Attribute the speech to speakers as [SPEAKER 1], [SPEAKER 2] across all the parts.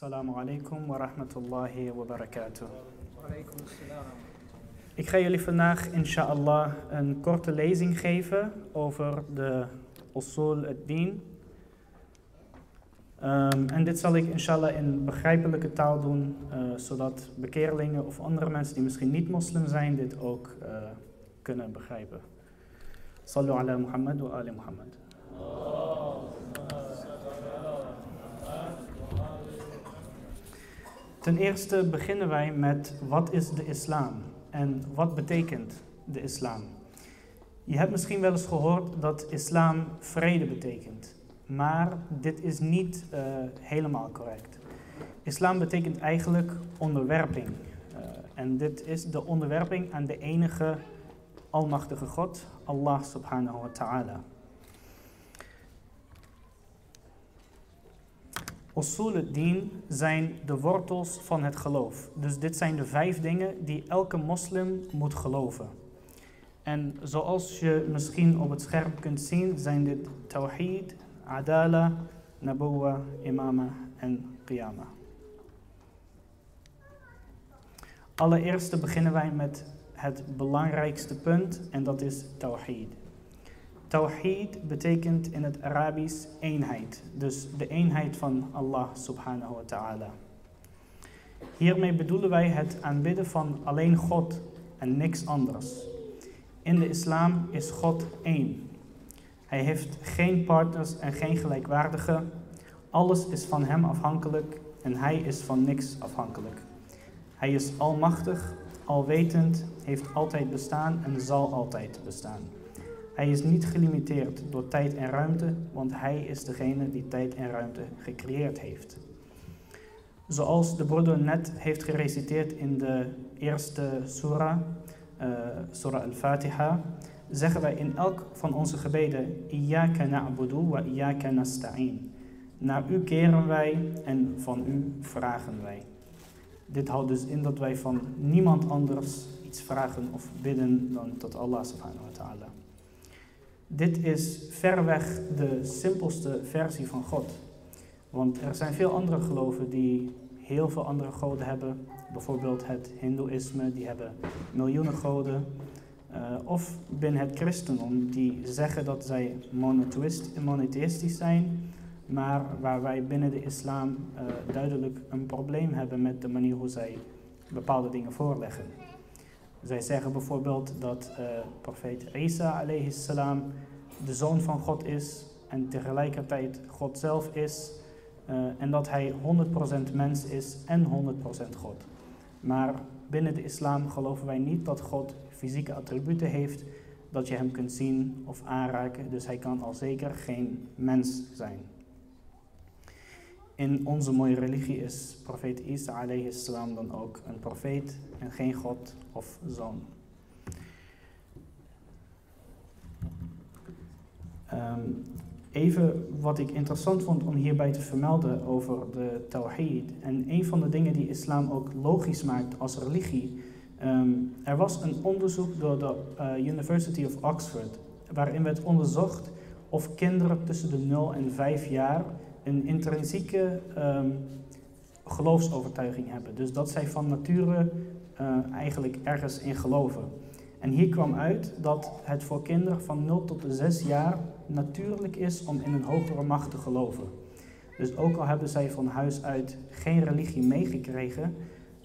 [SPEAKER 1] Assalamu alaikum wa rahmatullahi wa barakatuh. Ik ga jullie vandaag inshallah een korte lezing geven over de usul ad-din. Ehm, en dit zal ik inshallah in begrijpelijke taal doen, eh, zodat bekeerlingen of andere mensen die misschien niet moslim zijn dit ook eh, kunnen begrijpen. Sallu ala Muhammad wa ali Muhammad. Ten eerste beginnen wij met wat is de islam en wat betekent de islam. Je hebt misschien wel eens gehoord dat islam vrede betekent, maar dit is niet eh, helemaal correct. Islam betekent eigenlijk onderwerping. Eh, en dit is de onderwerping aan de enige almachtige God, Allah subhanahu wa ta'ala. Usul al-din zijn de wortels van het geloof. Dus dit zijn de vijf dingen die elke moslim moet geloven. En zoals je misschien op het scherm kunt zien, zijn dit tawhid, adala, nabuwa, imama en qiyama. Allereerst beginnen wij met het belangrijkste punt en dat is tawhid. Tawhid betekent in het Arabisch eenheid, dus de eenheid van Allah subhanahu wa ta'ala. Hiermee bedoelen wij het aanbidden van alleen God en niks anders. In de islam is God één. Hij heeft geen partners en geen gelijkwaardigen. Alles is van Hem afhankelijk en Hij is van niks afhankelijk. Hij is almachtig, alwetend, heeft altijd bestaan en zal altijd bestaan. Hij is niet gelimiteerd door tijd en ruimte, want hij is degene die tijd en ruimte gecreëerd heeft. Zoals de broeder net heeft gereciteerd in de eerste surah, uh, surah al-Fatiha, zeggen wij in elk van onze gebeden, Iyaka na'budu wa iyaka nasta'in. Naar u keren wij en van u vragen wij. Dit houdt dus in dat wij van niemand anders iets vragen of bidden dan tot Allah subhanahu wa ta'ala. Dit is verreweg de simpelste versie van God. Want er zijn veel andere geloven die heel veel andere goden hebben. Bijvoorbeeld het Hindoeïsme, die hebben miljoenen goden. Uh, of binnen het christendom, die zeggen dat zij monotheïstisch zijn. Maar waar wij binnen de islam uh, duidelijk een probleem hebben met de manier hoe zij bepaalde dingen voorleggen. Zij zeggen bijvoorbeeld dat uh, profeet Isa alayhi salam de zoon van God is en tegelijkertijd God zelf is. Uh, en dat hij 100% mens is en 100% God. Maar binnen de islam geloven wij niet dat God fysieke attributen heeft, dat je hem kunt zien of aanraken. Dus hij kan al zeker geen mens zijn. In onze mooie religie is profeet Isa alayhi salam dan ook een profeet en geen God of zoon. Um, even wat ik interessant vond om hierbij te vermelden over de tawhid. En een van de dingen die islam ook logisch maakt als religie. Um, er was een onderzoek door de uh, University of Oxford, waarin werd onderzocht of kinderen tussen de 0 en 5 jaar een intrinsieke um, geloofsovertuiging hebben. Dus dat zij van nature uh, eigenlijk ergens in geloven. En hier kwam uit dat het voor kinderen van 0 tot 6 jaar natuurlijk is om in een hogere macht te geloven. Dus ook al hebben zij van huis uit geen religie meegekregen,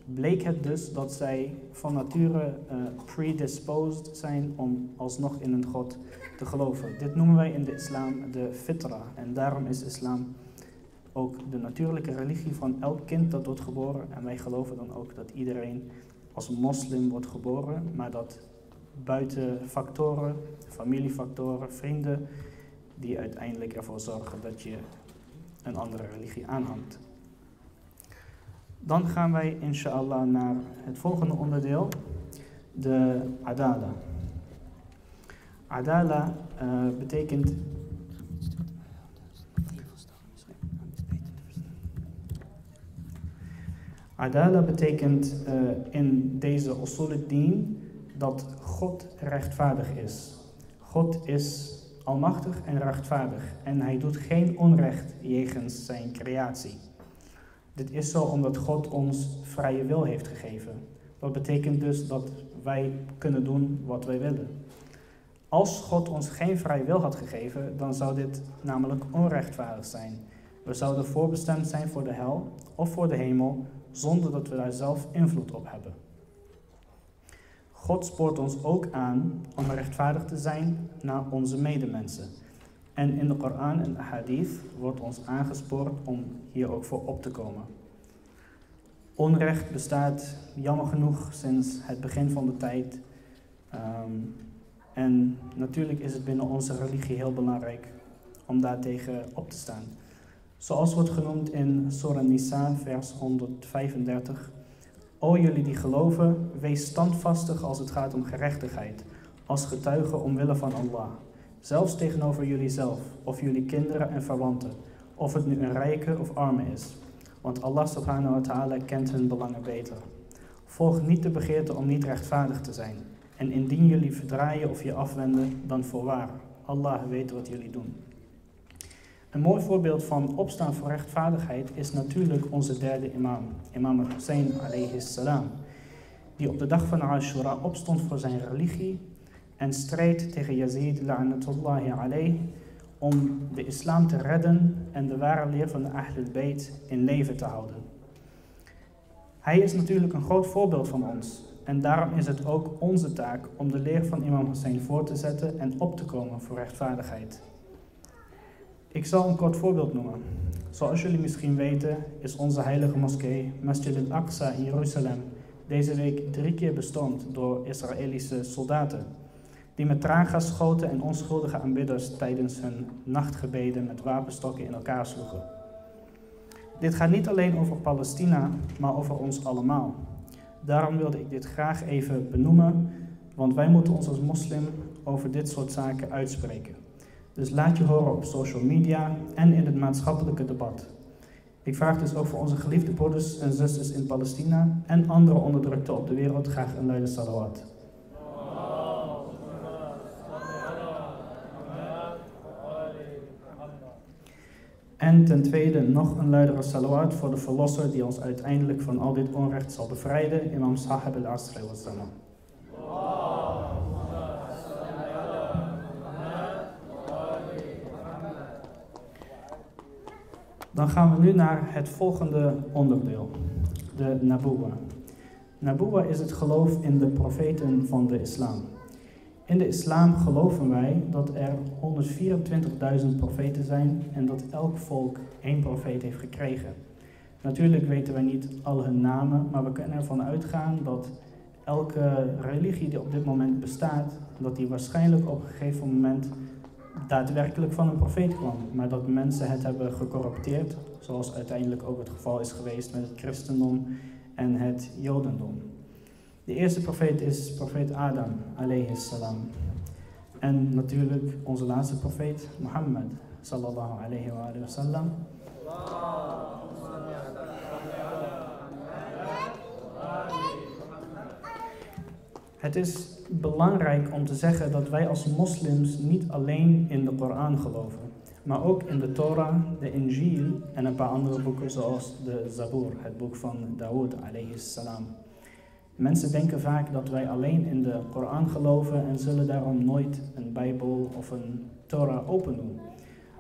[SPEAKER 1] bleek het dus dat zij van nature uh, predisposed zijn om alsnog in een God te geloven. Dit noemen wij in de islam de fitra. En daarom is islam ook de natuurlijke religie van elk kind dat wordt geboren. En wij geloven dan ook dat iedereen als moslim wordt geboren, maar dat buiten factoren, familiefactoren, vrienden, die uiteindelijk ervoor zorgen dat je een andere religie aanhangt. Dan gaan wij inshallah naar het volgende onderdeel, de adala. Adala uh, betekent Adala betekent uh, in deze usul din dat God rechtvaardig is. God is almachtig en rechtvaardig en hij doet geen onrecht jegens zijn creatie. Dit is zo omdat God ons vrije wil heeft gegeven. Dat betekent dus dat wij kunnen doen wat wij willen. Als God ons geen vrije wil had gegeven, dan zou dit namelijk onrechtvaardig zijn. We zouden voorbestemd zijn voor de hel of voor de hemel, zonder dat we daar zelf invloed op hebben. God spoort ons ook aan om rechtvaardig te zijn naar onze medemensen. En in de Koran en de Hadith wordt ons aangespoord om hier ook voor op te komen. Onrecht bestaat jammer genoeg sinds het begin van de tijd. Ehm, en natuurlijk is het binnen onze religie heel belangrijk om daartegen op te staan. Zoals wordt genoemd in Surah Nisa, vers 135. O jullie die geloven, wees standvastig als het gaat om gerechtigheid, als getuige omwille van Allah. Zelfs tegenover jullie zelf, of jullie kinderen en verwanten, of het nu een rijke of arme is. Want Allah subhanahu wa ta'ala kent hun belangen beter. Volg niet de begeerte om niet rechtvaardig te zijn. En indien jullie verdraaien of je afwenden, dan voorwaar. Allah weet wat jullie doen. Een mooi voorbeeld van opstaan voor rechtvaardigheid is natuurlijk onze derde imam, imam Hussein alayhi salam, die op de dag van Ashura opstond voor zijn religie en strijd tegen Yazid la'natullahi alayh om de islam te redden en de ware leer van de Ahlul Bayt in leven te houden. Hij is natuurlijk een groot voorbeeld van ons en daarom is het ook onze taak om de leer van imam Hussein voor te zetten en op te komen voor rechtvaardigheid. Ik zal een kort voorbeeld noemen. Zoals jullie misschien weten is onze heilige moskee Masjid al-Aqsa in Jeruzalem deze week drie keer bestormd door Israëlische soldaten die met traangas schoten en onschuldige aanbidders tijdens hun nachtgebeden met wapenstokken in elkaar sloegen. Dit gaat niet alleen over Palestina, maar over ons allemaal. Daarom wilde ik dit graag even benoemen, want wij moeten ons als moslim over dit soort zaken uitspreken. Dus laat je horen op social media en in het maatschappelijke debat. Ik vraag dus ook voor onze geliefde broeders en zusters in Palestina en andere onderdrukten op de wereld graag een luide salawat. En ten tweede nog een luidere salawat voor de verlosser die ons uiteindelijk van al dit onrecht zal bevrijden, imam Sahib al-Asri wa. Dan gaan we nu naar het volgende onderdeel, de Nabuwa. Nabuwa is het geloof in de profeten van de islam. In de islam geloven wij dat er 124.000 profeten zijn en dat elk volk één profeet heeft gekregen. Natuurlijk weten wij niet al hun namen, maar we kunnen ervan uitgaan dat elke religie die op dit moment bestaat, dat die waarschijnlijk op een gegeven moment daadwerkelijk van een profeet kwam, maar dat mensen het hebben gecorrupteerd, zoals uiteindelijk ook het geval is geweest met het christendom en het jodendom. De eerste profeet is profeet Adam, alayhi salam. En natuurlijk onze laatste profeet, Mohammed, sallallahu alayhi wa sallam. Het is belangrijk om te zeggen dat wij als moslims niet alleen in de Koran geloven, maar ook in de Torah, de Injil en een paar andere boeken zoals de Zabur, het boek van Dawood alayhi salam. Mensen denken vaak dat wij alleen in de Koran geloven en zullen daarom nooit een Bijbel of een Torah open doen.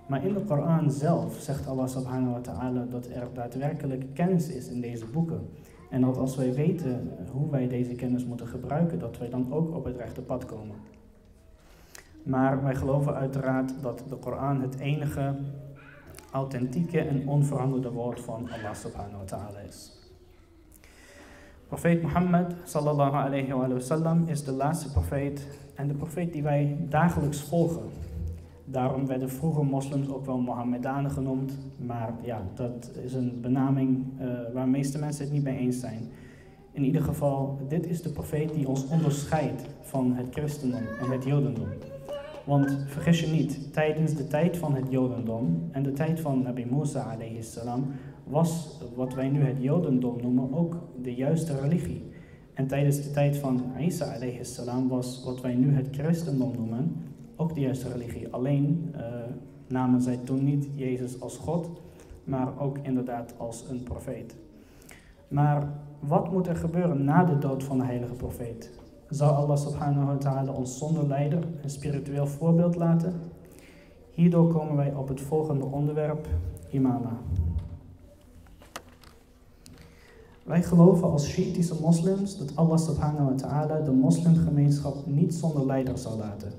[SPEAKER 1] Maar in de Koran zelf zegt Allah subhanahu wa ta'ala dat er daadwerkelijk kennis is in deze boeken. En dat als wij weten hoe wij deze kennis moeten gebruiken, dat wij dan ook op het rechte pad komen. Maar wij geloven uiteraard dat de Koran het enige authentieke en onveranderde woord van Allah subhanahu wa ta'ala is. Profeet Mohammed sallallahu alayhi wa sallam is de laatste profeet en de profeet die wij dagelijks volgen. Daarom werden vroeger moslims ook wel Mohammedanen genoemd, maar ja, dat is een benaming uh, waar de meeste mensen het niet mee eens zijn. In ieder geval, dit is de profeet die ons onderscheidt van het christendom en het jodendom. Want vergis je niet, tijdens de tijd van het jodendom en de tijd van Nabi Musa salam was wat wij nu het Jodendom noemen ook de juiste religie. En tijdens de tijd van Isa salam was wat wij nu het christendom noemen ook de juiste religie. Alleen uh, namen zij toen niet Jezus als God, maar ook inderdaad als een profeet. Maar wat moet er gebeuren na de dood van de heilige profeet? Zou Allah subhanahu wa ta'ala ons zonder leider een spiritueel voorbeeld laten? Hierdoor komen wij op het volgende onderwerp, imama. Wij geloven als Shiïtische moslims dat Allah subhanahu wa ta'ala de moslimgemeenschap niet zonder leider zal laten.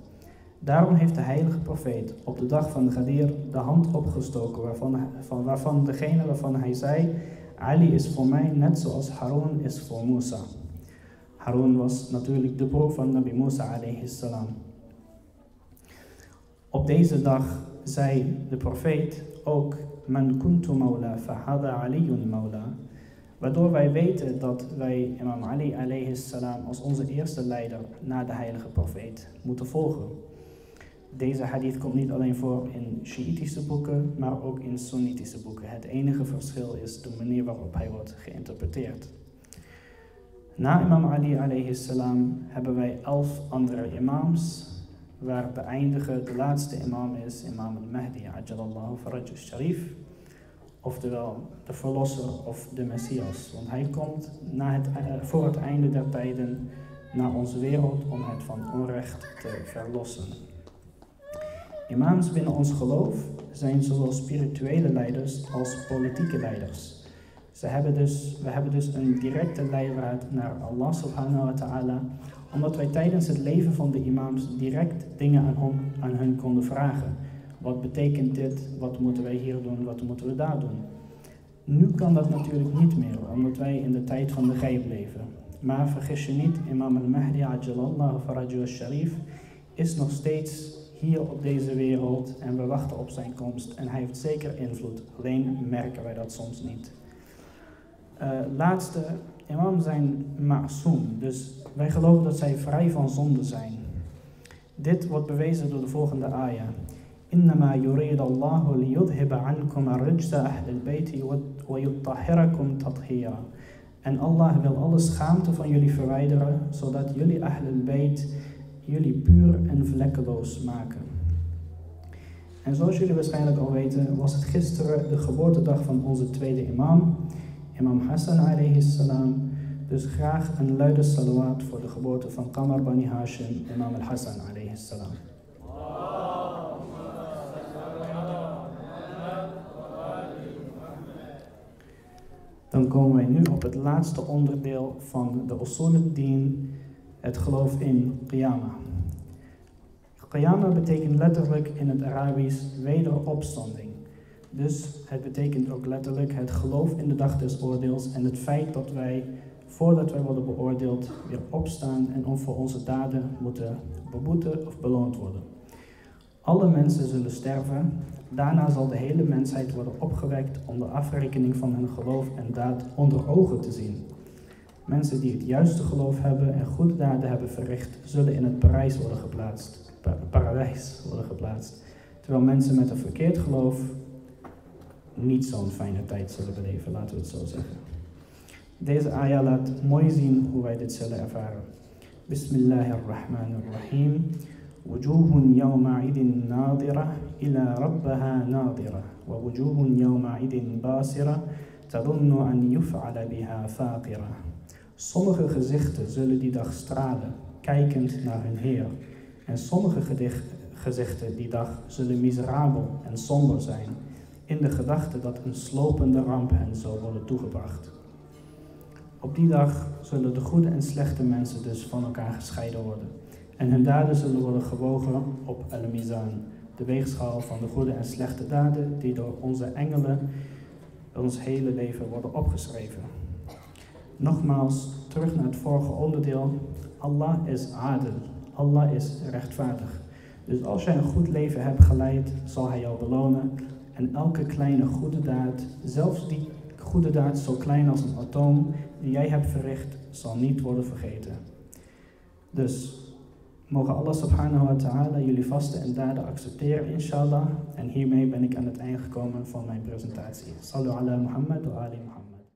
[SPEAKER 1] Daarom heeft de heilige profeet op de dag van de Gadir de hand opgestoken waarvan, van, waarvan degene waarvan hij zei, Ali is voor mij net zoals Harun is voor Musa. Harun was natuurlijk de broer van Nabi Musa alayhi salam. Op deze dag zei de profeet ook, Man kuntu maula fahada aliyun maula. Waardoor wij weten dat wij Imam Ali alayhi salam als onze eerste leider na de heilige profeet moeten volgen. Deze hadith komt niet alleen voor in Shiïtische boeken, maar ook in Sunnitische boeken. Het enige verschil is de manier waarop hij wordt geïnterpreteerd. Na Imam Ali alayhi salam hebben wij elf andere imams, waar de eindige, de laatste imam is, Imam al-Mahdi, ajalallahu faraj sharif oftewel de verlosser of de Messias. Want hij komt na het, eh, voor het einde der tijden naar onze wereld om het van onrecht te verlossen. Imams binnen ons geloof zijn zowel spirituele leiders als politieke leiders. Ze hebben dus, we hebben dus een directe leidraad naar Allah subhanahu wa ta'ala, omdat wij tijdens het leven van de imams direct dingen aan, hen, aan hun konden vragen. Wat betekent dit? Wat moeten wij hier doen? Wat moeten we daar doen? Nu kan dat natuurlijk niet meer, omdat wij in de tijd van de geib leven. Maar vergis je niet, Imam al-Mahdi ajalallahu faraju al-Sharif is nog steeds hier op deze wereld en we wachten op zijn komst en hij heeft zeker invloed. Alleen merken wij dat soms niet. Uh, laatste, imam zijn ma'soom, dus wij geloven dat zij vrij van zonde zijn. Dit wordt bewezen door de volgende ayah. إنما يريد الله ليذهب عنكم الرجس أهل البيت ويطهركم تطهيرا En Allah wil alle schaamte van jullie verwijderen, zodat jullie Ahl al-Bayt jullie puur en vlekkeloos maken. En zoals jullie waarschijnlijk al weten, was het gisteren de geboortedag van onze tweede imam, imam Hassan alayhi salam. Dus graag een luide salawat voor de geboorte van Qamar Bani Hashim, imam al-Hassan alayhi salam. Dan komen wij nu op het laatste onderdeel van de usul din het geloof in qiyamah. Qiyamah betekent letterlijk in het Arabisch wederopstanding. Dus het betekent ook letterlijk het geloof in de dag des oordeels en het feit dat wij, voordat wij worden beoordeeld, weer opstaan en voor onze daden moeten beboeten of beloond worden. Alle mensen zullen sterven Daarna zal de hele mensheid worden opgewekt om de afrekening van hun geloof en daad onder ogen te zien. Mensen die het juiste geloof hebben en goede daden hebben verricht, zullen in het paradijs worden geplaatst. paradijs worden geplaatst. Terwijl mensen met een verkeerd geloof niet zo'n fijne tijd zullen beleven, laten we het zo zeggen. Deze ayah laat mooi zien hoe wij dit zullen ervaren. Bismillahirrahmanirrahim. وجوه يومئذ ناظرة إلى ربها ناظرة ووجوه يومئذ باسرة تظن أن يفعل بها فاقرة Sommige gezichten zullen die dag stralen, kijkend naar hun Heer. En sommige gezichten die dag zullen miserabel en somber zijn, in de gedachte dat een slopende ramp hen zal worden toegebracht. Op die dag zullen de goede en slechte mensen dus van elkaar gescheiden worden. En hun daden zullen worden gewogen op al-mizan, de weegschaal van de goede en slechte daden die door onze engelen ons hele leven worden opgeschreven. Nogmaals, terug naar het vorige onderdeel. Allah is adel. Allah is rechtvaardig. Dus als jij een goed leven hebt geleid, zal hij jou belonen. En elke kleine goede daad, zelfs die goede daad zo klein als een atoom die jij hebt verricht, zal niet worden vergeten. Dus Mogen Allah subhanahu wa ta'ala jullie vasten en daden accepteren, inshallah. En hiermee ben ik aan het eind gekomen van mijn presentatie. Sallu ala Muhammad wa ali.